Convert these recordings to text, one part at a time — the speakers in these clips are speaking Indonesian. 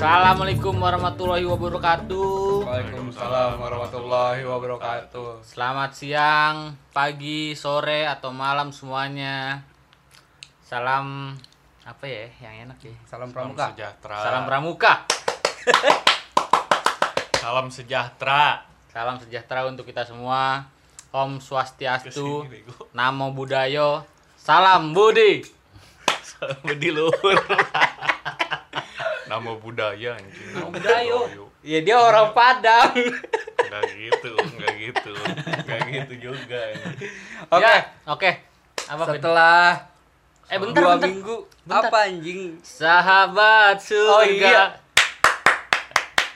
Assalamualaikum warahmatullahi wabarakatuh. Waalaikumsalam warahmatullahi wabarakatuh. Selamat siang, pagi, sore atau malam semuanya. Salam apa ya yang enak ya? Salam Salam pramuka. sejahtera. Salam pramuka. Salam sejahtera. Salam sejahtera untuk kita semua. Om Swastiastu. Namo Buddhaya, Salam Budi. Salam budi luhur. Nama budaya anjing. Nama Budaya. Ya dia orang Padang. Enggak gitu, enggak gitu. Enggak gitu juga. Oke. Ya, oke. Apa Vin? Setelah Eh bentar, dua bentar. minggu Bentar. apa anjing? Sahabat surga. Oh, iya.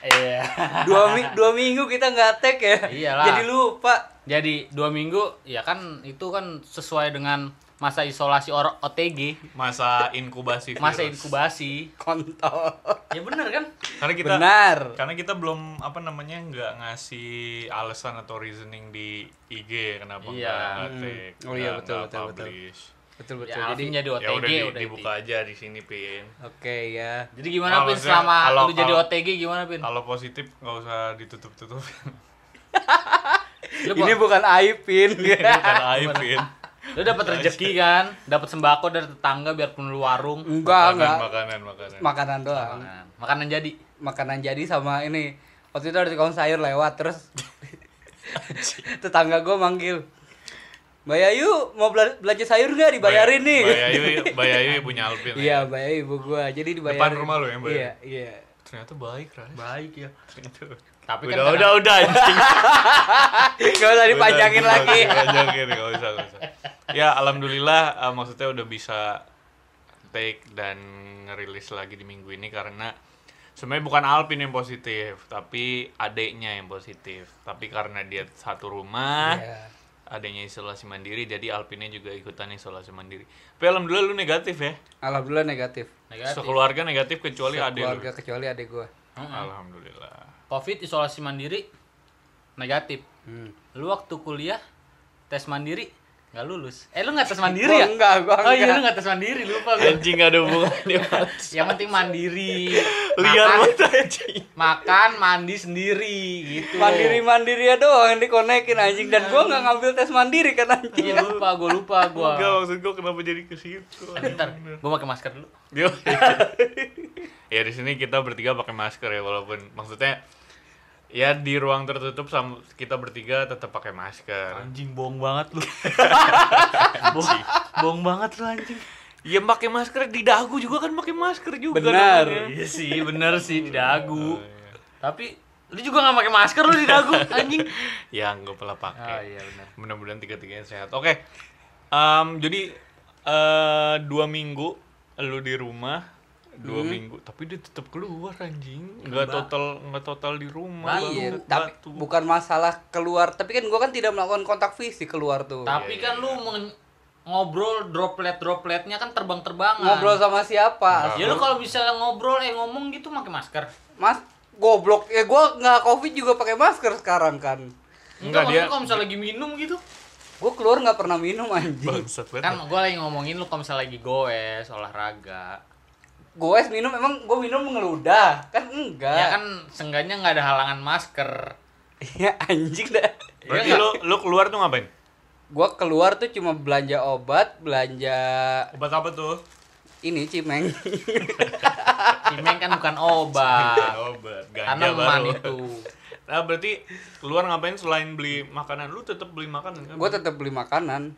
Iya. Dua, mi dua minggu kita nggak tag ya. Iyalah. Jadi lupa. Jadi dua minggu ya kan itu kan sesuai dengan masa isolasi or OTG, Masa inkubasi masa virus. inkubasi. Kontol. Ya bener kan? Karena kita Benar. karena kita belum apa namanya nggak ngasih alasan atau reasoning di IG kenapa Iya. nggak Hmm. Oh iya, betul, betul, betul. publish. Betul betul. Ya Jadi jadi ya OTG udah, di- udah dibuka aja di sini pin oke ya. Jadi gimana Pin selama kalau- lu jadi OTG gimana Pin? kalau positif nggak usah ditutup tutup Lu, Ini bukan aibin. bukan aib pin lu dapat rezeki kan? Dapat sembako dari tetangga biarpun lu warung. Enggak, makanan, enggak. makanan makanan Makanan doang. Nah, makanan jadi. Makanan jadi sama ini. Waktu itu ada tukang sayur lewat terus tetangga gue manggil Mbak Yayu mau bela- belanja sayur nggak dibayarin nih? Mbak Yayu Mbak Yayu punya Alvin ya? Iya, Mbak Yayu ibu gua. Jadi dibayarin. Depan rumah lu yang bayar? Iya, iya. ternyata baik Ras Baik ya. Ternyata- Tapi kan udah kadang- udah udah anjing Gak usah dipanjangin Udah, lagi. dipanjangin nggak usah nggak usah ya alhamdulillah eh, maksudnya udah bisa take dan ngerilis lagi di minggu ini karena sebenarnya bukan Alvin yang positif tapi adeknya yang positif tapi karena dia satu rumah Iya. adanya isolasi mandiri jadi Alvinnya juga ikutan isolasi mandiri tapi alhamdulillah lu negatif ya Alhamdulillah negatif. Negatif. sekeluarga negatif kecuali adek lu Keluarga kecuali adik gua. Heeh. alhamdulillah Covid isolasi mandiri negatif. Hmm. Lu waktu kuliah tes mandiri nggak lulus. Eh lu nggak tes mandiri Gua ya? enggak, gua Oh iya enggak. lu nggak tes mandiri lupa gue. anjing gak ada hubungannya Yang penting mandiri. liar Makan, banget anjing makan mandi sendiri gitu. Mandiri mandiri ya doang yang dikonekin anjing dan gua nggak ngambil tes mandiri kan anjing. Iya lupa, gue lupa gue. enggak maksud gua kenapa jadi ke situ Bentar, gue pakai masker dulu. Yo. ya di sini kita bertiga pakai masker ya walaupun maksudnya ya di ruang tertutup sama kita bertiga tetap pakai masker. Anjing bohong banget lu. bohong, bohong banget lu anjing. Ya pakai masker di dagu juga kan pakai masker juga. Benar. namanya. Iya sih, bener sih di dagu. Oh, iya. Tapi lu juga nggak pakai masker lu di dagu anjing. Ya nggak pernah pakai. Oh iya benar. Mudah-mudahan tiga-tiganya sehat. Oke. Em, jadi eh, dua minggu lu di rumah dua minggu tapi dia tetap keluar anjing nggak total nggak total di rumah Iya, Baru tapi batu. bukan masalah keluar, tapi kan gua kan tidak melakukan kontak fisik keluar tuh. Tapi Iya, kan lu men- ngobrol droplet-dropletnya kan terbang-terbangan. Ngobrol sama siapa? Ya lu kalau misalnya ngobrol eh ngomong gitu pakai masker. Mas goblok ya gua nggak covid juga pakai masker sekarang kan. Enggak, Enggak, dia- kalau misalnya lagi minum gitu. Gua keluar nggak pernah minum anjing. bangsat Kan gua lagi ngomongin lu kalau misalnya lagi goes, olahraga. Gue minum emang gue minum ngeludah kan enggak. Ya kan seenggaknya nggak ada halangan masker. Iya anjing dah. berarti Iya lu lu keluar tuh ngapain Gua keluar tuh cuma belanja obat, belanja obat apa tuh ini cimeng. Cimeng kan bukan obat. obat Tanaman baru itu. nah berarti keluar ngapain selain beli makanan lu tetap beli makanan kan gue tetap beli makanan.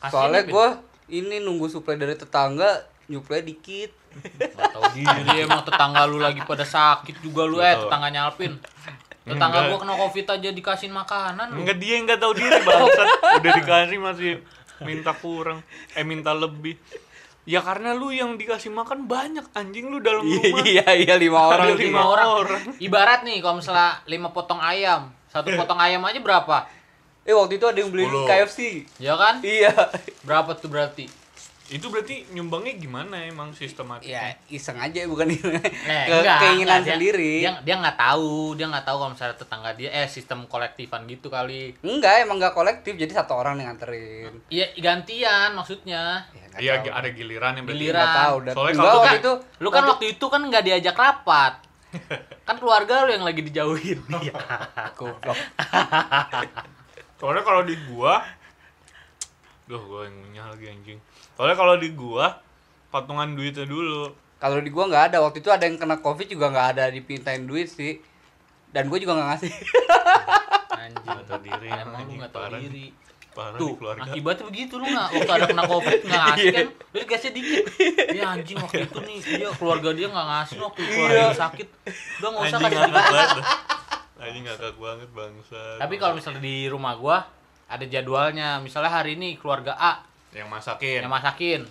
Kasian Soalnya ya, gue ini nunggu suplai dari tetangga, nyuplai dikit. Nggak tahu diri emang tetangga lu lagi pada sakit juga lu eh tetangganya Alvin. Tetangga Enggak. gua kena covid aja dikasihin makanan lu. Enggak dia yang nggak tahu diri bangsat udah dikasih masih minta kurang eh minta lebih ya karena lu yang dikasih makan banyak anjing lu dalam rumah iya iya lima orang. Ada lima orang. orang. Ibarat nih kalau misalnya lima potong ayam, satu potong ayam aja berapa? Eh waktu itu ada yang beli Sepuluh. KFC. Ya kan? Iya. Berapa tuh berarti? Itu berarti nyumbangnya gimana emang Ya sistematiknya iseng aja bukan. Eh, Ke, enggak, keinginan enggak. Sendiri. Dia dia nggak tahu, dia nggak tahu kalau misalnya tetangga dia eh sistem kolektifan gitu kali. Enggak, emang enggak kolektif, jadi satu orang yang nganterin. Iya gantian maksudnya. Ya nggak Iya, tahu. ada giliran yang berarti. Giliran. Nggak tahu. Dan Soalnya enggak, kalau waktu kan- itu Lu kan waktu itu kan nggak diajak rapat. kan keluarga lu yang lagi dijauhin. Iya. goblok. Soalnya kalau di gua Duh, gua yang ngunyah lagi anjing. Soalnya kalau di gua patungan duitnya dulu. Kalau di gua nggak ada. Waktu itu ada yang kena covid juga nggak ada dipintain duit sih. Dan gue juga nggak ngasih. Anjing. Nggak tahu diri, Emang lu anjing, nggak tahu parah. diri. Parah Tuh, di keluarga. akibatnya begitu lu nggak waktu ada kena covid nggak ngasih Iya. kan, lu dikasih dikit. Iya anjing waktu itu nih dia keluarga dia nggak ngasih waktu Iya. keluarga dia sakit. Udah nggak usah Anjing kasih dikit. banget. Anjing ngakak banget bangsa. Tapi kalau misalnya di rumah gua ada jadwalnya, misalnya hari ini keluarga A yang masakin. yang masakin,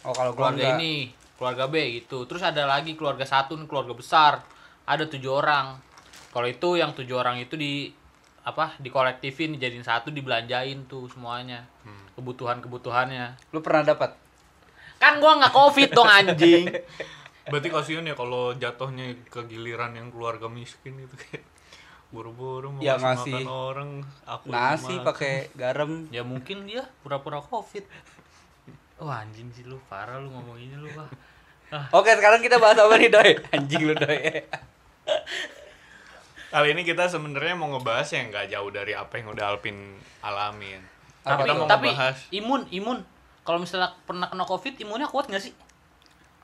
Oh kalau keluarga nggak. ini, keluarga B gitu. Terus ada lagi keluarga satu, nih, keluarga besar. Ada tujuh orang. Kalau itu yang tujuh orang itu di apa dikolektifin dijadiin satu dibelanjain tuh semuanya Hmm. kebutuhan kebutuhannya Lu pernah dapat? kan gua nggak covid dong anjing Berarti kasihan ya kalau jatuhnya ke giliran yang keluarga miskin gitu kayak buru-buru mau Ya, kasih ngasih makan orang aku Nasi pakai garam. ya mungkin dia pura-pura covid wah anjing sih lu parah lu ngomong ini lu pak Oke, sekarang kita bahas apa nih, Doi? Anjing lu, Doi. Kali ini kita sebenarnya mau ngebahas yang nggak jauh dari apa yang udah Alpin alamin. Apa tapi kita mau tapi ngebahas imun imun kalau misalnya pernah kena covid imunnya kuat nggak sih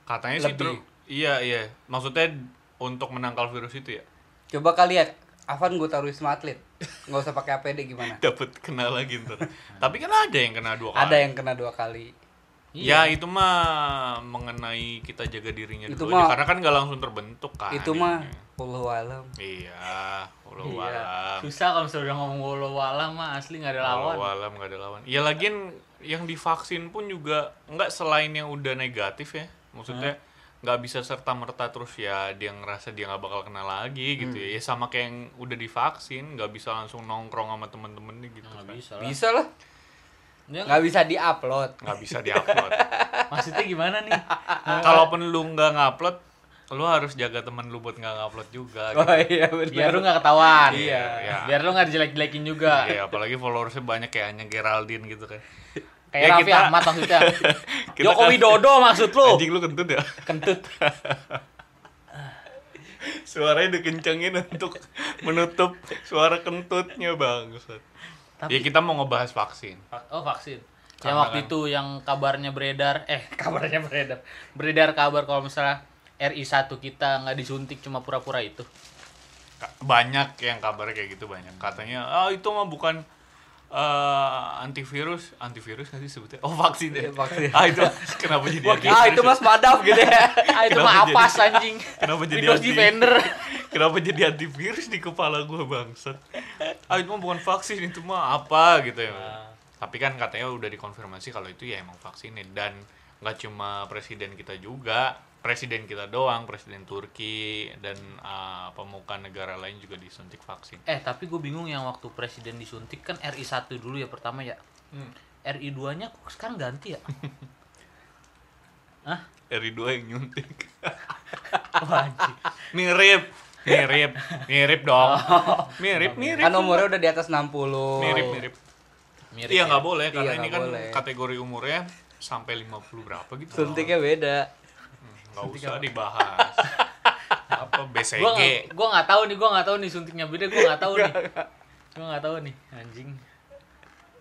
katanya sih Lebih. terus iya iya maksudnya untuk menangkal virus itu ya Coba kali ya, Avan gue taruh Wisma Atlet. Nggak usah pakai APD gimana? dapat kena lagi ntar. Tapi kan ada yang kena dua kali. Ada yang kena dua kali. Ya itu mah mengenai kita jaga dirinya Itu dulu mah- aja karena kan nggak langsung terbentuk kan. Itu mah. Wallahu alam. Iya, walau Iya. alam. susah kalau misalnya udah ngomong walau walam mah asli nggak ada lawan Walau alam nggak ada lawan. Ya lagian yang divaksin pun juga nggak selain yang udah negatif ya. Maksudnya nggak bisa serta merta terus ya dia ngerasa dia nggak bakal kena lagi gitu ya. Ya sama kayak yang udah divaksin nggak bisa langsung nongkrong sama temen-temennya gitu. nggak kan. bisa lah Bisa lah. Nggak bisa diupload. Nggak bisa diupload. maksudnya gimana nih Kalaupun lu nggak ngupload, lu harus jaga temen lu buat nggak ngupload juga. Gitu. Oh iya benar. biar lu nggak ketahuan Iya, iya. biar lu nggak dijelek-jelekin juga Iya, apalagi followersnya banyak kayak hanya Geraldine gitu kan. kayak Ya, Raffi kita- Ahmad maksudnya Kita Joko kan- Widodo maksud lu Anjing lu kentut ya? kentut Suaranya dikencengin untuk menutup suara kentutnya bang. Tapi- Ya kita mau ngebahas vaksin. oh vaksin yang Karena waktu kan- itu yang kabarnya beredar eh kabarnya beredar beredar kabar kalau misalnya RI 1 kita nggak disuntik cuma pura-pura itu Banyak yang kabar kayak gitu banyak. Katanya, ah itu mah bukan eh, antivirus, antivirus nggak sih sebutnya? Oh vaksin ya. Iya, vaksin. Ah itu kenapa jadi Ah itu mas madaf gitu ya. ah itu mah apa anjing Kenapa jadi anti- Defender Kenapa jadi antivirus di kepala gue bangsat? Ah itu mah bukan vaksin itu mah apa gitu ya. Ah. Tapi kan katanya udah dikonfirmasi kalau itu ya emang vaksinnya dan nggak cuma presiden kita juga, presiden kita doang, presiden Turki dan ah, pemuka negara lain juga disuntik vaksin. eh tapi gue bingung yang waktu presiden disuntik kan RI 1 dulu ya pertama ya RI 2 nya kok sekarang ganti ya Hah? RI 2 yang nyuntik. Wah, anjing. mirip, mirip, mirip dong. Mirip, mirip. Kan umurnya udah di atas 60. mirip, mirip. Mirip Iya ya. nggak boleh karena Iya, ini kan boleh. kategori umurnya sampai 50 berapa gitu. Suntiknya beda. Nggak usah dibahas apa BCG Gua nggak gua nggak tahu nih, gua nggak tahu nih suntiknya beda, gua nggak tahu nih. Gua nggak tahu nih, anjing.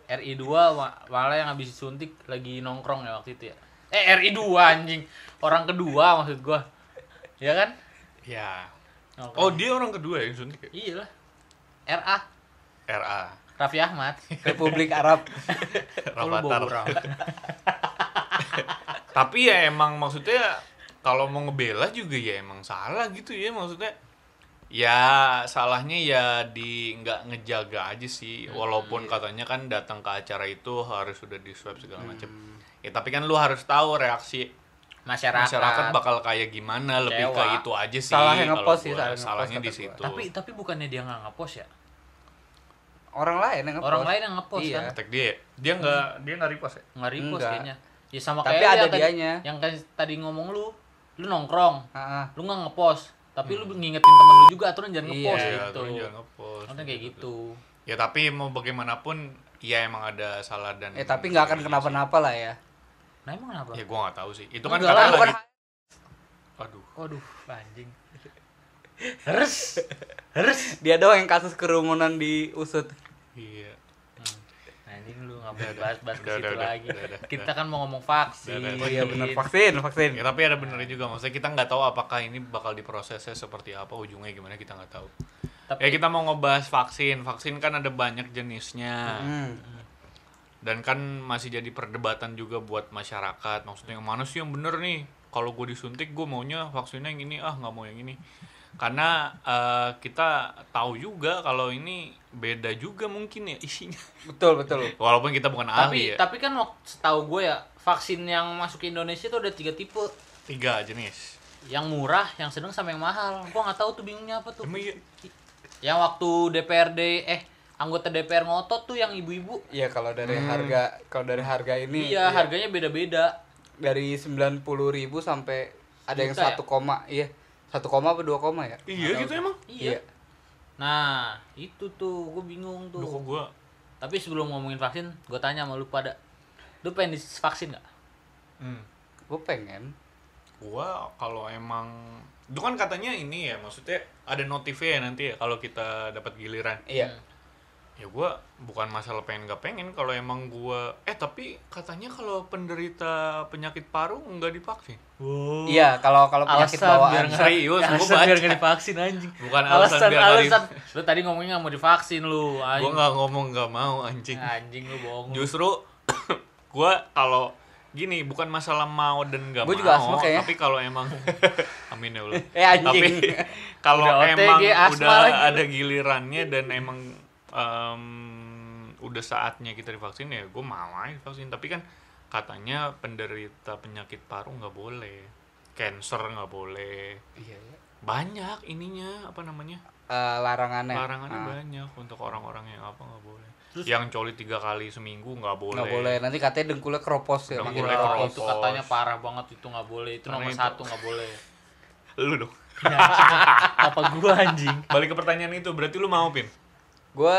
RI 2 malah yang habis suntik lagi nongkrong ya waktu itu ya. Eh RI 2 anjing. Orang kedua maksud gua. Ya kan? ya Nongkrong. oh dia orang kedua yang suntik ya? Iya lah. RA RA Raffi Ahmad. Republik Arab. Orang. tapi ya emang maksudnya kalau mau ngebela juga ya emang salah gitu ya maksudnya ya salahnya ya di nggak ngejaga aja sih Hmm, walaupun iya. katanya kan datang ke acara itu harus sudah di swab segala macam Hmm. ya tapi kan lu harus tahu reaksi Masyarakat. masyarakat bakal kayak gimana lebih ke itu aja sih Salah yang kalau ngepost sih, salah salahnya di situ Tapi tapi bukannya dia nggak ngepost ya? Orang lain yang ngepost. Orang lain yang ngepost Iya. kan? Attack dia dia nggak dia nggak repost ya Nggak repost kayaknya. Ya sama Tapi kayak ada dianya. Yang tadi ngomong lu, lu nongkrong, Heeh. lu nggak ngepost, tapi lu ngingetin temen lu juga aturan jangan Iya, ngepost Hmm. Iya, gitu. jangan ngepost. Aturan kayak gitu. Ya tapi mau bagaimanapun ya emang ada salah dan Eh tapi nggak akan kenapa-napa lah ya. Nah emang kenapa? Ya gua nggak tahu sih. Itu kan bukan lagi. Aduh. Waduh, anjing. Harus, harus. dia doang yang kasus kerumunan diusut Iya. Anjing lu nggak boleh bahas-bahas ke Udah, situ lagi. Kita kan mau ngomong vaksin. Oh iya benar vaksin vaksin Ya, tapi ada benernya juga. Maksudnya kita nggak tahu apakah ini bakal diprosesnya seperti apa, ujungnya gimana kita nggak tahu. Tapi Ya kita mau ngebahas vaksin. Vaksin kan ada banyak jenisnya. Hmm. Dan kan masih jadi perdebatan juga buat masyarakat. Maksudnya yang mana sih yang bener nih? Kalau gue disuntik, gue maunya vaksinnya yang ini. Ah, nggak mau yang ini. Karena eh, kita tahu juga kalau ini beda juga mungkin ya isinya. betul betul Walaupun kita bukan tapi ahli ya. tapi kan waktu setahu gue ya vaksin yang masuk ke Indonesia tuh ada tiga tipe. Tiga jenis. Yang murah, yang sedang sama yang mahal. Gua nggak tahu tuh bingungnya apa tuh. Emang iya? Yang waktu DPRD eh anggota DPR ngotot tuh yang ibu-ibu. iya kalau dari Hmm. harga kalau dari harga ini iya, harganya beda-beda. dari 90.000 sampai ada yang Juta ya? satu koma iya satu koma apa dua koma ya Iya gitu emang. Iya. Nah, itu tuh gue bingung tuh. Duh gue Tapi sebelum ngomongin vaksin, gue tanya sama lu pada, lu pengen divaksin nggak? hmm. gue pengen gua kalau emang itu kan katanya ini ya maksudnya ada notifnya ya nanti ya kalau kita dapat giliran iya ya gua bukan masalah pengen gak pengen kalau emang gua eh tapi katanya kalau penderita penyakit paru nggak divaksin Wow. iya kalau kalau penyakit Alasan biar bawaan nggak Serius, gua alasan biar baca. nggak divaksin anjing. Bukan alasan alasan biar nggak alasan. Lu tadi ngomongnya nggak mau divaksin lu. gua Anjing. nggak ngomong nggak mau anjing Anjing lu bohong. justru gua kalau gini bukan masalah mau dan gak Gua mau juga asma kayaknya. tapi kalau emang amin ya Allah Eh, anjing. tapi kalau emang OTG, udah lagi. ada gilirannya dan emang em, udah saatnya kita divaksin ya gue mau aja divaksin. Tapi kan katanya penderita penyakit paru nggak boleh. Cancer nggak boleh. Iya iya. banyak ininya apa namanya? Eh, larangannya. Larangannya Ah, banyak untuk orang-orang yang apa nggak boleh. Yang coli tiga kali seminggu nggak boleh. Nggak boleh. Nanti katanya dengkulnya keropos ya makin Dengkulnya keropos. itu katanya parah banget itu nggak boleh. Itu Karena nomor itu- satu nggak boleh. lu dong. Apa gua anjing? balik ke pertanyaan itu berarti lu mau pin gue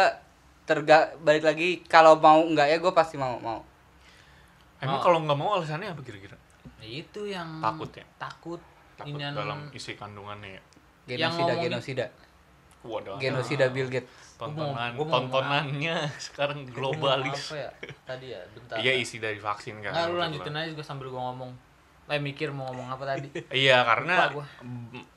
terga balik lagi kalau mau nggak ya gue pasti mau mau emang Oh. kalau nggak mau alasannya apa kira-kira Itu yang Takut ya? Takut. takut Inian- dalam isi kandungannya ya Yang genosida ngomongin- genosida waduh genosida Bill Gates tontonan Gua mau- tontonannya sekarang globalis Apa ya? Tadi ya, bentar. iya isi dari vaksin kan Nggak, lu lanjutin aja juga sambil gua ngomong. Eh mikir mau ngomong apa tadi? iya karena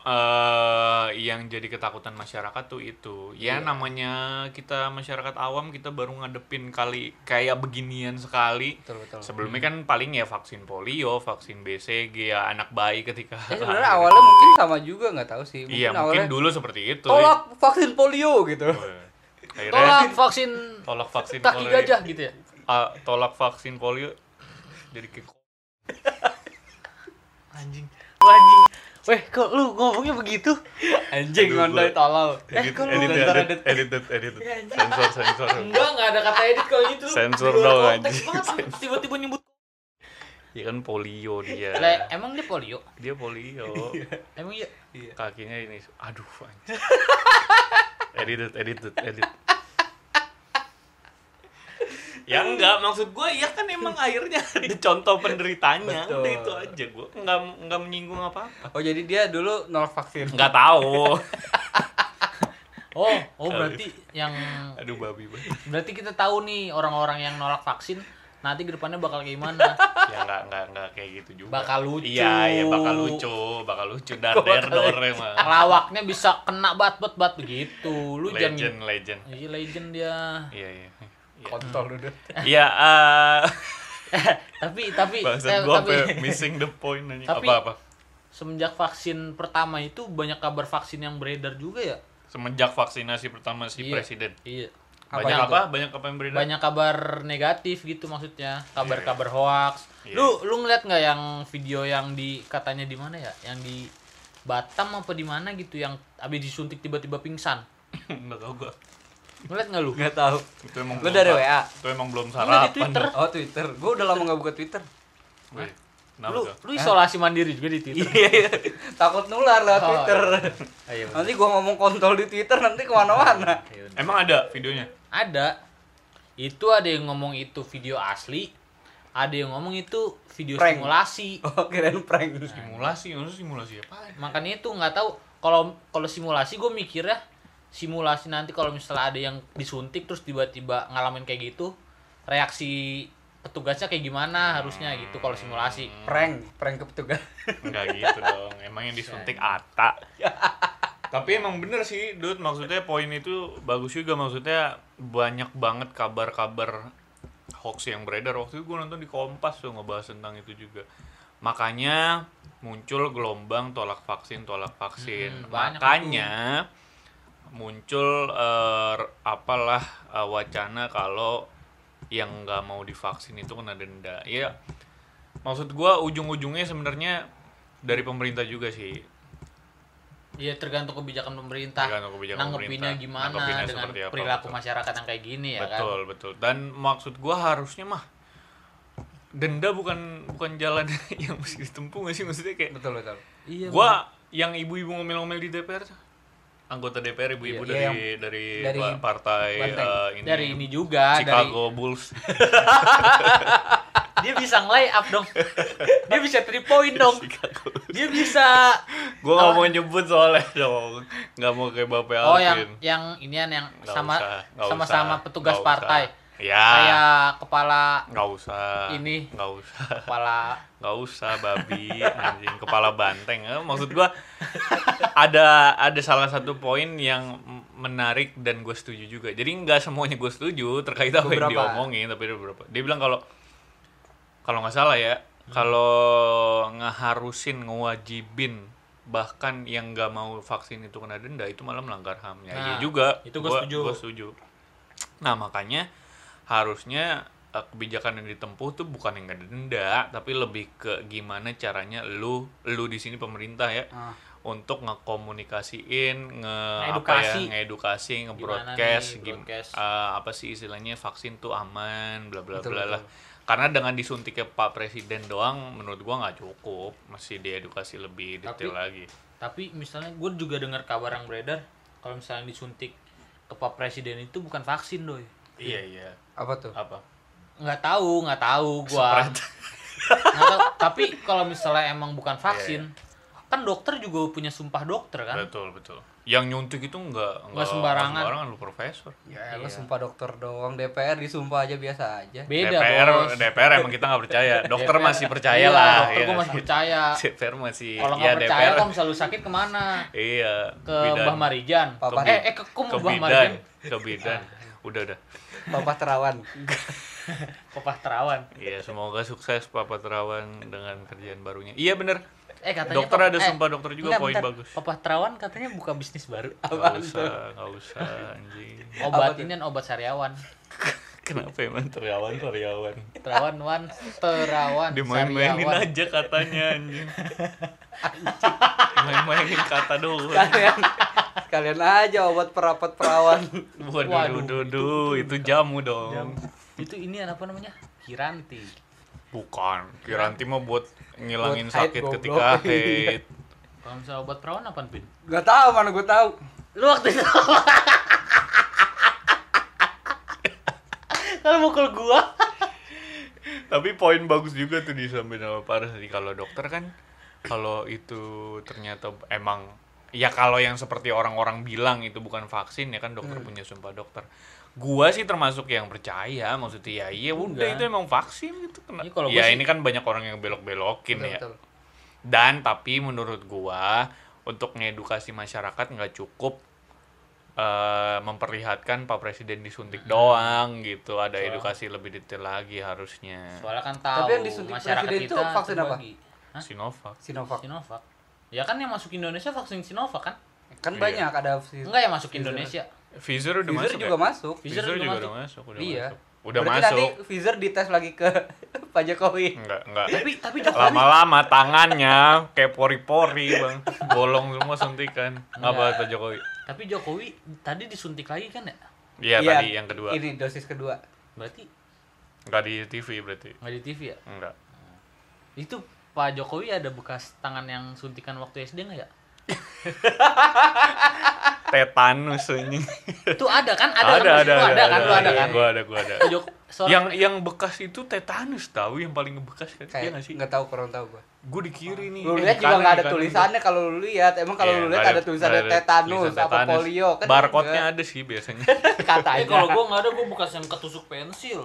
eh, yang jadi ketakutan masyarakat tuh itu ya Iya. namanya kita masyarakat awam kita baru ngadepin kali kayak beginian sekali betul betul sebelumnya kan paling ya vaksin polio vaksin BCG ya anak bayi ketika Eh, sebenarnya awalnya mungkin sama juga nggak tahu sih iya awalnya mungkin dulu seperti itu tolak vaksin polio gitu Akhirnya Tolak vaksin tolak vaksin polio. gajah gitu ya. Ah, tolak vaksin polio jadi Anjing. Wah anjing. Weh, kok lu ngomongnya begitu? anjing ngondoi gua- tolol edit kok lu edit bentar, edit edit. edit edit edit Ya, anjing. sensor sensor Enggak, enggak ada kata edit kalau gitu. Sensor dong, anjing. Tiba-tiba nyebut. ya kan polio dia Lah, emang dia polio? dia polio Emang iya? kakinya ini aduh anjing. edit edit edit edit ya enggak maksud gue ya kan emang akhirnya ada contoh penderitanya Betul. udah itu aja gue enggak enggak menyinggung apa apa oh jadi dia dulu nolak vaksin enggak tahu Oh, oh berarti yang aduh babi banget berarti kita tahu nih orang-orang yang nolak vaksin nanti ke depannya bakal kayak gimana? ya enggak enggak enggak kayak gitu juga Bakal lucu. iya iya bakal lucu bakal lucu dar der dor emang Lawaknya bisa kena bat-bat-bat begitu. Lu jangan legend legend Iya legend dia. iya Iya. Kontol udah Iya, eh tapi tapi bangsat eh, gua tapi apa ya? missing the point anjing. Tapi- Apa-apa? semenjak vaksin pertama itu banyak kabar vaksin yang beredar juga ya? Semenjak vaksinasi pertama si Iya. presiden. Iya. Apa Banyak itu? apa? Banyak apa yang beredar? Banyak kabar negatif gitu maksudnya, kabar-kabar hoax. Iya. Lu lu ngeliat nggak yang video yang di katanya di mana ya? Yang di Batam apa di mana gitu yang abis disuntik tiba-tiba pingsan. Enggak tahu gua. Ngeliat nggak lu? nggak tahu Itu emang lu dari WA Itu emang belum Enggak di sarapan. Twitter. oh Twitter gue udah lama nggak buka Twitter Wih, Lu lu isolasi mandiri juga di Twitter. iya iya takut nular lewat Oh, Twitter Ayo. nanti gua ngomong kontol di Twitter nanti ke mana-mana Emang ada videonya? Ada. Itu ada yang ngomong itu video asli. ada yang ngomong itu video Prank. simulasi Oh, kirain prank. Simulasi, maksudnya simulasi apa? makanya itu nggak tahu kalau kalau simulasi gue mikirnya simulasi nanti kalau misalnya ada yang disuntik terus tiba-tiba ngalamin kayak gitu reaksi petugasnya kayak gimana harusnya gitu kalau simulasi Prank, prank ke petugas. Enggak gitu dong. Emang yang disuntik Ata. Tapi emang bener sih, Dut. Maksudnya poin itu bagus juga. Maksudnya banyak banget kabar-kabar hoax yang beredar. Waktu itu gue nonton di Kompas tuh ngebahas tentang itu juga. Makanya muncul gelombang tolak vaksin, tolak vaksin. Hmm, Makanya muncul eh, apalah eh, wacana kalau yang nggak mau divaksin itu kena denda. Ya, maksud gua ujung-ujungnya sebenarnya dari pemerintah juga sih Iya tergantung kebijakan pemerintah Tergantung kebijakan nanggepinnya pemerintah. gimana Nanggepinnya dengan apa, perilaku betul. masyarakat yang kayak gini ya kan betul betul dan maksud gua harusnya mah denda bukan bukan jalan yang mesti ditempuh nggak sih maksudnya kayak Betul, betul. iya gua yang ibu-ibu ngomel-ngomel di DPR anggota DPR ibu-ibu Iya, dari, yang dari dari pa- partai Banteng. eh, ini, dari ini juga Chicago Bulls. Dari dia bisa nge up dong. Dia bisa three point dong. Chicago dia bisa gua nggak mau nyebut soalnya dong. Nggak mau kayak bapak oh yang Alvin. yang inian yang Nggak sama usah, sama-sama usah, petugas nggak partai. usah. Ya. Kayak kepala nggak usah. Ini. nggak usah. Kepala nggak usah babi anjing. Kepala banteng Eh, maksud gua ada ada salah satu poin yang menarik dan gue setuju juga. Jadi nggak semuanya gue setuju terkait apa yang Beberapa. diomongin tapi ada beberapa. Dia bilang kalau kalau nggak salah ya Hmm. kalau ngeharusin ngewajibin bahkan yang nggak mau vaksin itu kena denda itu malah melanggar ham ya iya Nah, juga. itu gua setuju. gua setuju. Nah makanya harusnya eh, kebijakan yang ditempuh tuh bukan yang ada denda tapi lebih ke gimana caranya lu lu di sini pemerintah ya Ah. untuk ngekomunikasiin nge apa ya Ngedukasi. ngebroadcast nih, gim- eh, apa sih istilahnya vaksin tuh aman bla bla Betul, bla betul. lah karena dengan disuntiknya Pak Presiden doang menurut gua nggak cukup masih diedukasi lebih detail Tapi- lagi tapi misalnya gue juga dengar kabar yang beredar kalau misalnya disuntik ke pak presiden itu bukan vaksin doy iya iya Apa tuh? apa nggak tahu nggak tahu Spread. nggak tahu tapi kalau misalnya emang bukan vaksin Iya, kan dokter juga punya sumpah dokter kan betul betul yang nyuntik itu nggak Nggak sembarangan. sembarangan lu profesor Ya, Iya. lu sumpah dokter doang. DPR disumpah aja biasa aja. beda DPR bos DPR emang kita nggak percaya dokter DPR masih percaya iya, lah dokter iya nggak masih sih? percaya DPR masih kalau ya nggak percaya DPR kalau misalnya lu sakit ke mana iya ke bidan. Mbah Marijan Papa. eh eh ke ke ke Mbah bidan Marijan ke bidan udah udah Bapak terawan. Papa Terawan Iya, semoga sukses Papa Terawan dengan kerjaan barunya. Iya bener. eh katanya Dokter Papa- ada eh, sumpah dokter juga enggak, poin bentar. bagus. Papa Terawan katanya buka bisnis baru Gak usah, gak usah anjing. obat ini kan obat sariawan Kenapa emang Terawan Terawan? Terawan wan terawan Dimain-mainin aja katanya anjing. Main-mainin kata doang. Kalian kalian aja obat perapat perawan. Waduh, Waduh, dudu, itu jamu dong. itu ini apa namanya Kiranti Bukan, Kiranti mah buat ngilangin Buat hate, sakit goblok. ketika hate. kalau misalnya obat perawan apa pin Gak tahu mana gue tahu. lu waktu itu kalau mukul gua Tapi poin bagus juga tuh disampaikan sama Paras tadi kalau dokter kan kalau itu ternyata emang ya kalau yang seperti orang-orang bilang itu bukan vaksin ya kan dokter punya sumpah dokter. Gua sih termasuk yang percaya maksudnya ya iya udah itu emang vaksin gitu kena. Iya, kalau ya sih- ini kan banyak orang yang belok-belokin Betul, ya. betul. Dan tapi menurut gua untuk ngedukasi masyarakat nggak cukup eh, memperlihatkan Pak Presiden disuntik doang gitu. Ada Soalnya- edukasi lebih detail lagi harusnya. soalnya kan tahu Tapi yang disuntik masyarakat presiden itu kita vaksin apa? Hah? Sinovac. Sinovac. Sinovac ya kan yang masuk Indonesia vaksin Sinovac kan Kan Iya. banyak ada si- enggak yang masuk Pfizer. Indonesia Pfizer udah Pfizer masuk juga ya? masuk. Pfizer Pfizer juga juga masuk. udah masuk, udah Iya. masuk. Udah Berarti masuk. nanti Pfizer dites lagi ke Pak Jokowi. Enggak, enggak. tapi tapi Jokowi Lama-lama tangannya kayak pori-pori, Bang. Bolong semua suntikan. Apa Enggak. kata Jokowi? Tapi Jokowi tadi disuntik lagi kan ya Iya, Iya, tadi yang kedua. Ini dosis kedua. berarti Enggak di TV berarti. nggak di TV ya Enggak. itu Pak Jokowi ada bekas tangan yang suntikan waktu SD nggak ya tetanus anjing. Itu ada kan? Ada, ada, kan? ada, Lu ada, kan? Lu ada kan? Gua ada, gua ada. Sorot. Yang yang bekas itu tetanus tahu yang paling bekas kan? Iya kayak nggak sih? nggak tahu kurang tahu gua Gue di kiri nih. lu eh, lihat di juga nggak ada kanan. tulisannya kalau lu lihat emang kalau Iya, lu lihat ada tulisannya tetanus tulisan apa tetanus. polio kan Barcode-nya ada sih biasanya. Eh katanya kalau gua nggak ada, gua bekas yang ketusuk pensil.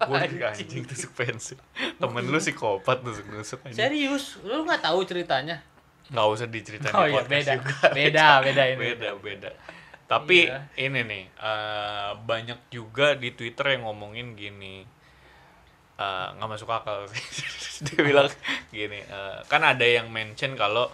gue anjing tusuk pensil. Temen lu psikopat tusuk-tusuk. Serius, lu nggak tahu ceritanya? Nggak usah diceritain Oh di iya, podcast beda. juga. Beda, beda ini. beda beda tapi Iya. ini nih eh, banyak juga di twitter yang ngomongin gini eh, nggak masuk akal. Dia bilang gini eh, kan ada yang mention kalau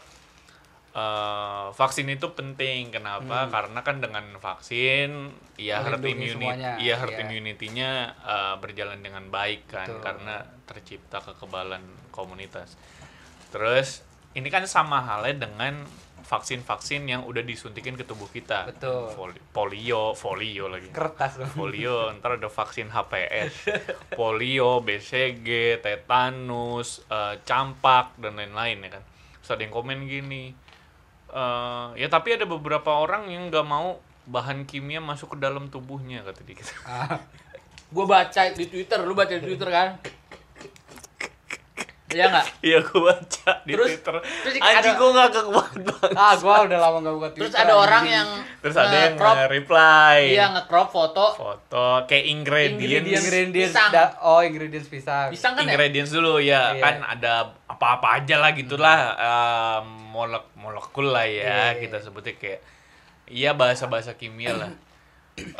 eh, vaksin itu penting. Kenapa? Karena kan dengan vaksin ya herd immunity ya herd iya. immunity-nya eh, berjalan dengan baik kan Betul. karena tercipta kekebalan komunitas. Terus ini kan sama halnya dengan vaksin-vaksin yang udah disuntikin ke tubuh kita. Betul. Foli- Polio, folio lagi. kertas dong Polio, ntar ada vaksin HPS, polio, BCG, tetanus, eh, campak dan lain-lain ya kan. Terus ada yang komen gini, eh, ya tapi ada beberapa orang yang nggak mau bahan kimia masuk ke dalam tubuhnya kata dia gitu. Ah, Gua baca di Twitter, lu baca di Twitter kan? Iya nggak? Iya gue baca di Terus- Twitter. terus Anjing ada- gue ngakak banget bang. ah gua udah lama gak buka Terus Twitter, ada orang anjing. yang Terus ada yang nge-crop, reply iya nge-crop foto foto kayak ingredients Ingredients. ingredients Pisang. da- oh ingredients pisang pisang kan ya? ingredients dulu ya Iya. kan ada apa-apa aja lah gitulah eh, molek molekul lah ya Iya. kita sebutnya kayak iya bahasa-bahasa kimia lah Eh,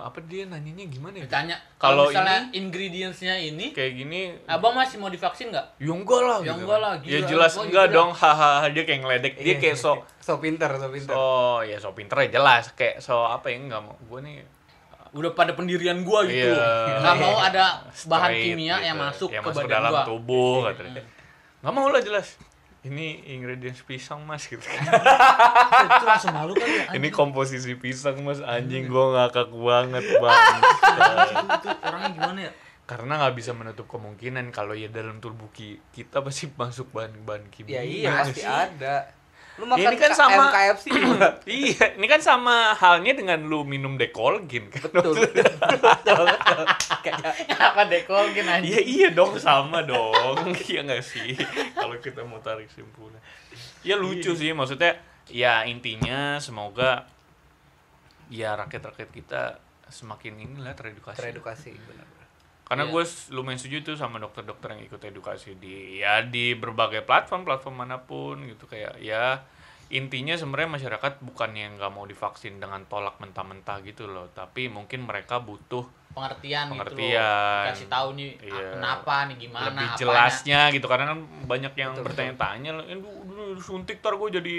apa dia nanyanya gimana ya Ditanya, Kalau kalau misalnya ingredients-nya ini, kayak gini abang masih mau divaksin nggak? ya enggak lah Ya gitu enggak lah, ya jelas Oh, enggak dong hahaha dia kayak ngeledek dia Iya. kayak so so pinter so pinter so ya so pinter ya jelas kayak so apa ya enggak mau gue nih Udah pada pendirian gua gitu. Iya. Nggak mau ada bahan straight kimia gitu. yang masuk yang ke masuk badan dalam gua. tubuh katanya nggak mau lah jelas ini ingredients pisang mas gitu Itu langsung malu kan ya? ini komposisi pisang mas anjing gua ngakak banget bang. Itu orangnya gimana ya? karena nggak bisa menutup kemungkinan kalau ya dalam tubuh ki- kita pasti masuk bahan-bahan kimia. Ya iya pasti ada lu makan Ya, ini kan sama KFC iya ini kan sama halnya dengan lu minum dekolgin kan? Betul. Betul betul betul. kayak Kenapa dekolgin Iya anjing? iya dong sama dong. Iya nggak sih? Kalau kita mau tarik simpulnya ya lucu sih maksudnya ya intinya semoga ya rakyat-rakyat kita semakin inilah teredukasi. Teredukasi benar karena Iya. gue lumayan setuju tuh sama dokter-dokter yang ikut edukasi di ya di berbagai platform platform mana pun gitu kayak ya intinya sebenarnya masyarakat bukan yang nggak mau divaksin dengan tolak mentah-mentah gitu loh tapi mungkin mereka butuh Pengertian, Pengertian. gitu. Kasih tahu nih ah, Iya. kenapa nih gimana lebih apanya. jelasnya gitu karena kan banyak yang bertanya-tanya "Eh, suntik tar gue jadi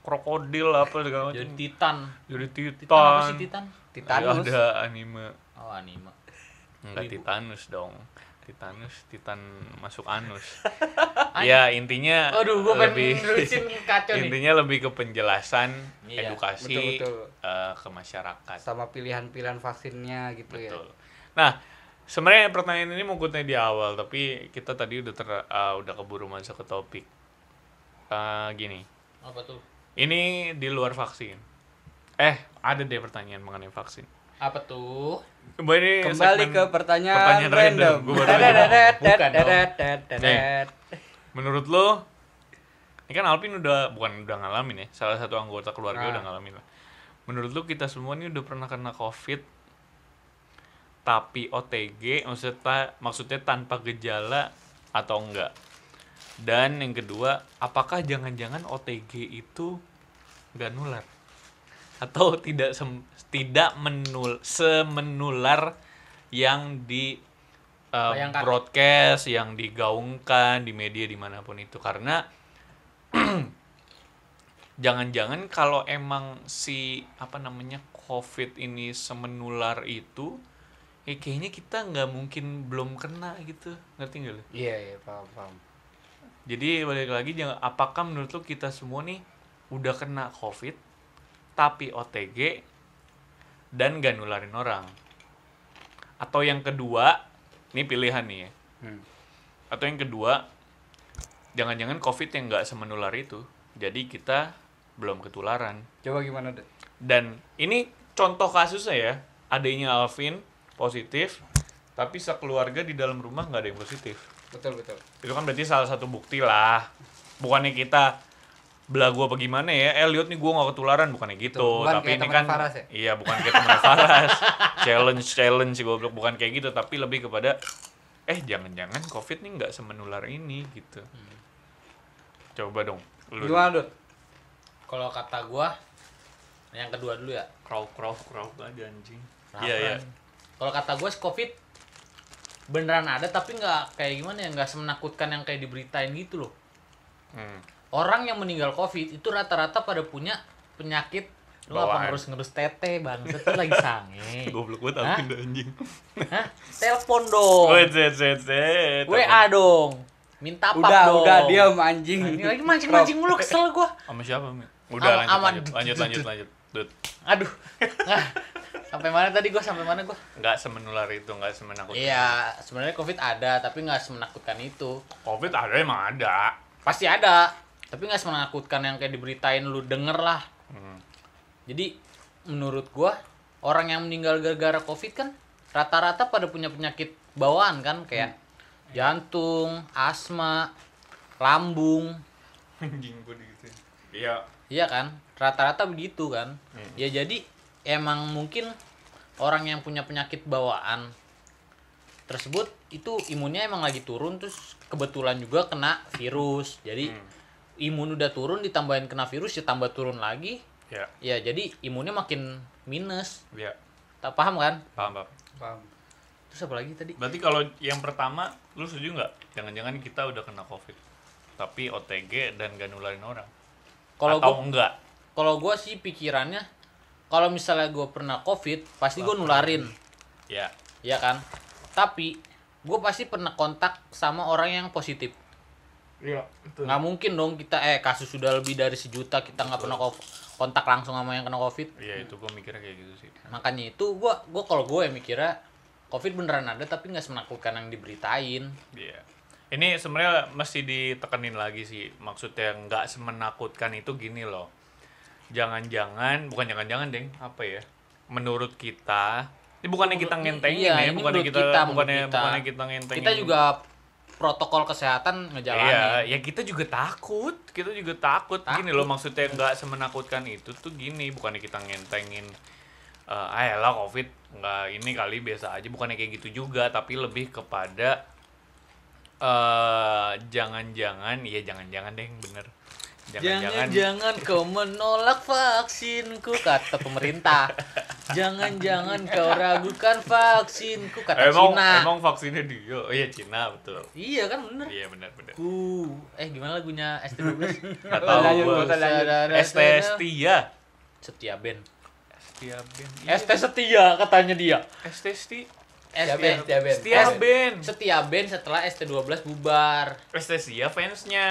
krokodil apa segala macam Jadi titan. jadi Titan titan, apa sih titan? Titanus. ada anime Oh, anime. Enggak Ibu. titanus dong titanus titan masuk anus ya intinya Aduh, gua lebih kacau nih. intinya lebih ke penjelasan Iya, edukasi betul, betul. eh, ke masyarakat sama pilihan-pilihan vaksinnya gitu ya Betul. Nah, sebenarnya pertanyaan ini tanya di awal, tapi kita tadi udah ter, uh, udah keburu masuk ke topik. Uh, gini, Apa tuh? ini di luar vaksin. Eh, ada deh pertanyaan mengenai vaksin. Apa tuh? Kembali segmen ke pertanyaan, pertanyaan random. random, Gua baru Bukan dong. Menurut lo, ini kan Alvin udah bukan udah ngalamin ya, salah satu anggota keluarga Nah. udah ngalamin lah. Menurut lo kita semua ini udah pernah kena COVID, tapi OTG, maksudnya maksudnya tanpa gejala atau enggak? Dan yang kedua, apakah jangan-jangan OTG itu nggak nular? Atau tidak sem- tidak menul semenular yang di uh, Bayangkan. broadcast, yang digaungkan di media di mana pun itu karena jangan-jangan kalau emang si apa namanya COVID ini semenular itu, eh kayaknya kita nggak mungkin belum kena gitu, ngerti nggak lo? iya iya paham paham Jadi balik lagi jangan apakah menurut lu kita semua nih udah kena COVID tapi OTG dan gak nularin orang? Atau yang kedua, ini pilihan nih ya. Hmm. Atau yang kedua, jangan-jangan COVID yang nggak semenular itu. Jadi kita belum ketularan. Coba gimana, deh? Dan ini contoh kasusnya ya, adanya Alvin positif, tapi sekeluarga di dalam rumah nggak ada yang positif. Betul, betul. Itu kan berarti salah satu bukti lah. Bukannya kita belagu apa gimana ya, eh lihat nih gue gak ketularan, bukannya gitu. Tuh, bukan tapi kayak ini kan, Faras ya? iya bukan kayak temen Faras. challenge, challenge sih goblok, bukan kayak gitu. Tapi lebih kepada, eh jangan-jangan covid nih nggak semenular ini gitu. Coba dong. Lu Gimana, Dut? Kalau kata gua yang kedua dulu ya. Krauk, krauk, krauk aja anjing. Iya, iya. Kalau kata gue COVID beneran ada tapi nggak kayak gimana ya nggak semenakutkan yang kayak diberitain gitu loh. Hmm. Orang yang meninggal COVID itu rata-rata pada punya penyakit lu apa Bawaan. ngerus-ngerus tete bang itu lagi sange Goblok banget Hah? Alvin dah anjing. Hah? telepon dong Wait, set, set, set. WA dong minta pap Udah, dong udah, diam anjing. Nah, ini lagi mancing-mancing mulu kesel gua Sama siapa, Mi? Udah lanjut, lanjut, lanjut, lanjut, lanjut. Dut. aduh Nah, sampai mana tadi gua sampai mana gua Nggak semenular itu, nggak semenakutkan. Iya, sebenarnya COVID ada, tapi nggak semenakutkan itu. Covid ada emang ada. Pasti ada, tapi nggak semenakutkan yang kayak diberitain lu denger lah. Hmm. Jadi menurut gua orang yang meninggal gara-gara COVID kan rata-rata pada punya penyakit bawaan kan kayak jantung, asma, lambung, Anjing gitu. Iya. iya kan? Rata-rata begitu kan. Hmm. Ya jadi emang mungkin orang yang punya penyakit bawaan tersebut itu imunnya emang lagi turun terus kebetulan juga kena virus. Jadi Hmm. Imun udah turun ditambahin kena virus ya tambah turun lagi. Ya, Ya jadi imunnya makin minus. ya. Tak paham kan? Paham, paham. Paham. Terus apa lagi tadi? Berarti kalau yang pertama, lu setuju nggak? Jangan-jangan kita udah kena Covid. Tapi OTG dan gak nularin orang. Kalau Atau gua enggak? kalau gua sih pikirannya kalau misalnya gua pernah covid pasti gua nularin Ya. ya kan tapi gue pasti pernah kontak sama orang yang positif Iya, betul. nggak mungkin dong kita eh kasus sudah lebih dari sejuta kita nggak pernah ko- kontak langsung sama yang kena covid Iya, itu gue mikirnya kayak gitu sih. makanya itu gua gua kalau gue mikirnya covid beneran ada tapi nggak semenakutkan yang diberitain Iya. Ini sebenarnya mesti ditekenin lagi sih. Maksudnya nggak semenakutkan itu gini loh. Jangan-jangan, bukan jangan-jangan, Deng. Apa ya? Menurut kita, ini bukannya kita ngentengin Iya, ya, ini bukannya kita, kita, bukannya kita. bukannya kita ngentengin. kita juga protokol kesehatan ngejalanin Iya, ya kita juga takut. Kita juga takut. Gini loh maksudnya nggak semenakutkan itu tuh gini, bukannya kita ngentengin eh ah lah Covid nggak ini kali biasa aja, bukannya kayak gitu juga, tapi lebih kepada eh jangan-jangan, iya jangan-jangan deh, bener. Jangan-jangan Jangan-jangan kau menolak vaksinku kata pemerintah. Jangan-jangan kau ragukan vaksinku kata emang Cina. emang vaksinnya dia. Oh iya Cina betul. Iya kan bener. Iya benar benar. Ku, eh gimana lagunya ST12? Nggak tahu Lanjut. ST Setia. Setia band. Setia band. ST Setia katanya dia. ST Setia. Setia ST band, setia band. Setia band. Setia band setelah ST12 bubar. ST Setia fansnya.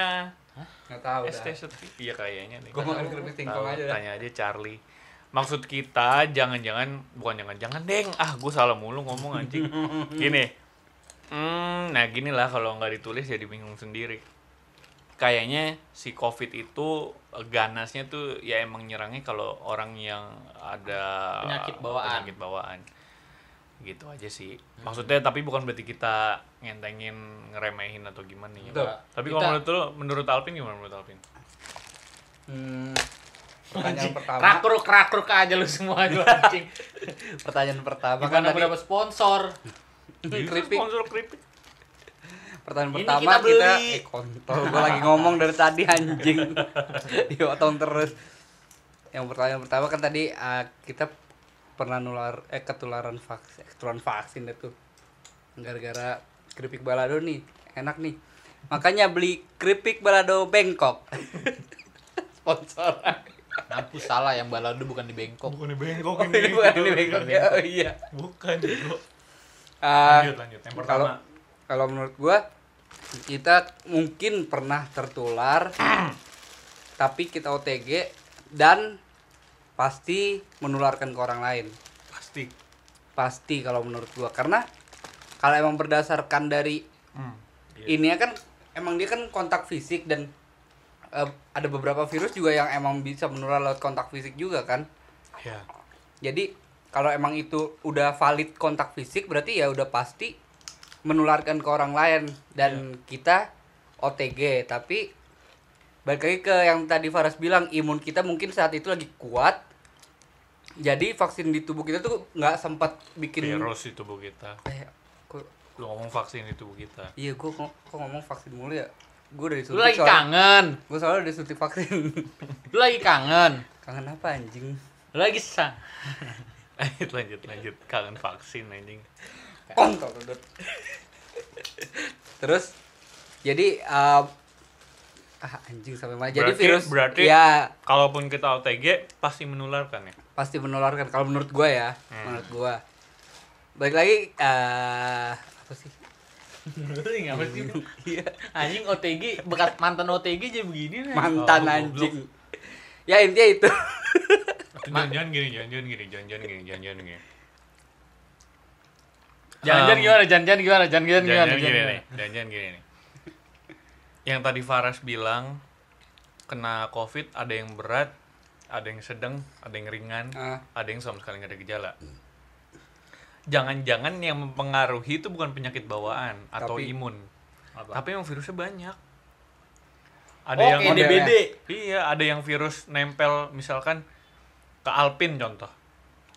Nggak tahu ST dah. Setia. Iya kayaknya nih. Gua makan kerupuk singkong Tahu, aja dah. Tanya aja Charlie. Maksud kita jangan-jangan bukan jangan-jangan deng. Ah, gue salah mulu ngomong anjing. Gini. Hmm, nah gini lah kalau nggak ditulis jadi bingung sendiri. Kayaknya si COVID itu eh, ganasnya tuh ya emang nyerangnya kalau orang yang ada Penyakit bawaan. Penyakit bawaan. Gitu aja sih. Maksudnya tapi bukan berarti kita ngentengin ngeremehin atau gimana ya. Betul. Tapi Kita- kalau menurut lu, menurut Alvin gimana menurut Alvin? Hmm, pertanyaan pertama. Rakruk rakruk aja lu semua lu anjing. Pertanyaan pertama kan Gimana tadi berapa sponsor? keripik. Sponsor keripik. Pertanyaan Ini pertama kita kita, eh kontol gua lagi ngomong dari tadi anjing. Diotong terus. Yang pertanyaan pertama kan tadi ah, kita pernah nular eh ketularan vaksin, ketularan vaksin itu. Gara-gara keripik balado nih, enak nih. Makanya beli keripik balado Bangkok. Sponsor. Mampus salah yang balado bukan di Bangkok. Bukan di Bangkok Oh, ini bukan di Bangkok ya. Oh iya. Bukan, bro. Ah, Lanjut, lanjut. Yang kalau pertama. kalau menurut gua kita mungkin pernah tertular tapi kita OTG dan pasti menularkan ke orang lain Pasti. pasti kalau menurut gua karena kalau emang berdasarkan dari Hmm. ini kan emang dia kan kontak fisik dan eh, ada beberapa virus juga yang emang bisa menular lewat kontak fisik juga kan. Ya. Jadi kalau emang itu udah valid kontak fisik berarti ya udah pasti menularkan ke orang lain dan kita OTG tapi balik lagi ke yang tadi Faras bilang imun kita mungkin saat itu lagi kuat jadi vaksin di tubuh kita tuh nggak sempat bikin Virus di tubuh kita. eh, kok, Lu ngomong vaksin di tubuh kita. iya gue kok, kok ngomong vaksin mulu ya gue udah Lu disuntik lagi kangen. gue soalnya udah disuntik vaksin Lu lagi kangen. kangen apa anjing Lu lagi sang. lanjut lanjut lanjut kangen vaksin anjing. kontol terus jadi um, ah anjing sampai mana jadi Berarti- virus berarti- ya Kalaupun kita OTG pasti menularkan ya. pasti menularkan kalau menurut gua ya Hmm. menurut gua balik lagi eh apa sih Lu ngapa sih? Iya, Anjing OTG bekas mantan OTG jadi begini nih. mantan Oh, anjing ya intinya itu Jangan-jangan gini, jangan-jangan gini, jangan-jangan gini, jangan-jangan gini. Jangan-jangan Um, gimana? Jangan-jangan gimana? Jangan-jangan gimana? Jangan-jangan gini Jangan-jangan. nih, jangan-jangan gini nih. Yang tadi Faras bilang kena COVID ada yang berat, ada yang sedang, ada yang ringan, Ah. ada yang sama sekali nggak ada gejala. Jangan-jangan yang mempengaruhi itu bukan penyakit bawaan atau Tapi- imun, Apa? tapi yang virusnya banyak. Ada Oh, yang DBD. Iya, ada yang virus nempel misalkan ke Alpin contoh.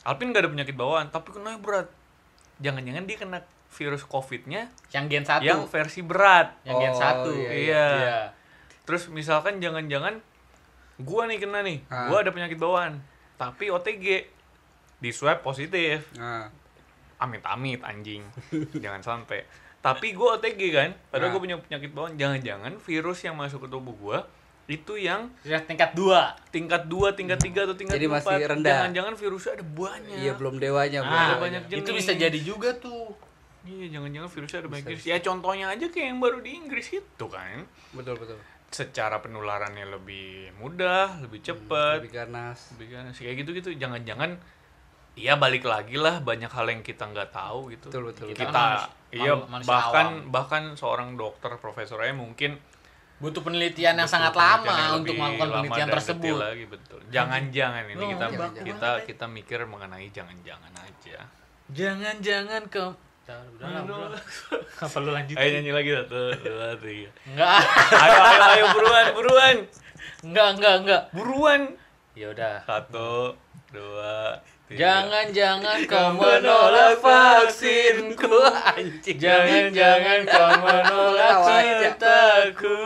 Alpin gak ada penyakit bawaan, tapi kena berat. Jangan-jangan dia kena virus COVID-nya Yang gen 1. yang versi berat. yang gen Oh, 1. iya. Terus misalkan jangan-jangan gua nih kena nih, Ah. gua ada penyakit bawaan, tapi OTG di swab positif. nah, Amit-amit anjing. Jangan sampai. Tapi gua OTG kan, padahal Ah. gua punya penyakit bawaan. Jangan-jangan virus yang masuk ke tubuh gua itu yang Sudah tingkat 2. tingkat 2, tingkat 3 atau tingkat Jadi 4. masih rendah. Jangan-jangan virusnya ada banyak. iya belum dewanya belum Ah, dewanya. banyak jenis. itu bisa jadi juga tuh. Iya, jangan-jangan virusnya ada banyak jenis. Ya contohnya aja kayak yang baru di Inggris itu kan. betul betul Secara penularannya lebih mudah, lebih cepat, lebih ganas lebih ganas. Kayak gitu-gitu. Jangan-jangan Iya balik lagi lah banyak hal yang kita nggak tahu gitu. betul betul Kita, Kita manusia- iya manusia bahkan awam. bahkan seorang dokter profesornya mungkin Butuh penelitian yang sangat penelitian lama yang untuk melakukan penelitian tersebut. lagi betul. Jangan-jangan ini Lu kita baku kita banget. kita mikir mengenai jangan-jangan aja. Jangan-jangan ke Udah, udah lah, udah. Apa lu lanjut? Ayo nyanyi lagi satu, dua, tiga. Enggak. Ayo ayo ayo buruan buruan Enggak, enggak, enggak. buruan. Ya udah. Satu, dua. Jangan-jangan kau menolak vaksinku. anjing. Jangan-jangan kau menolak cintaku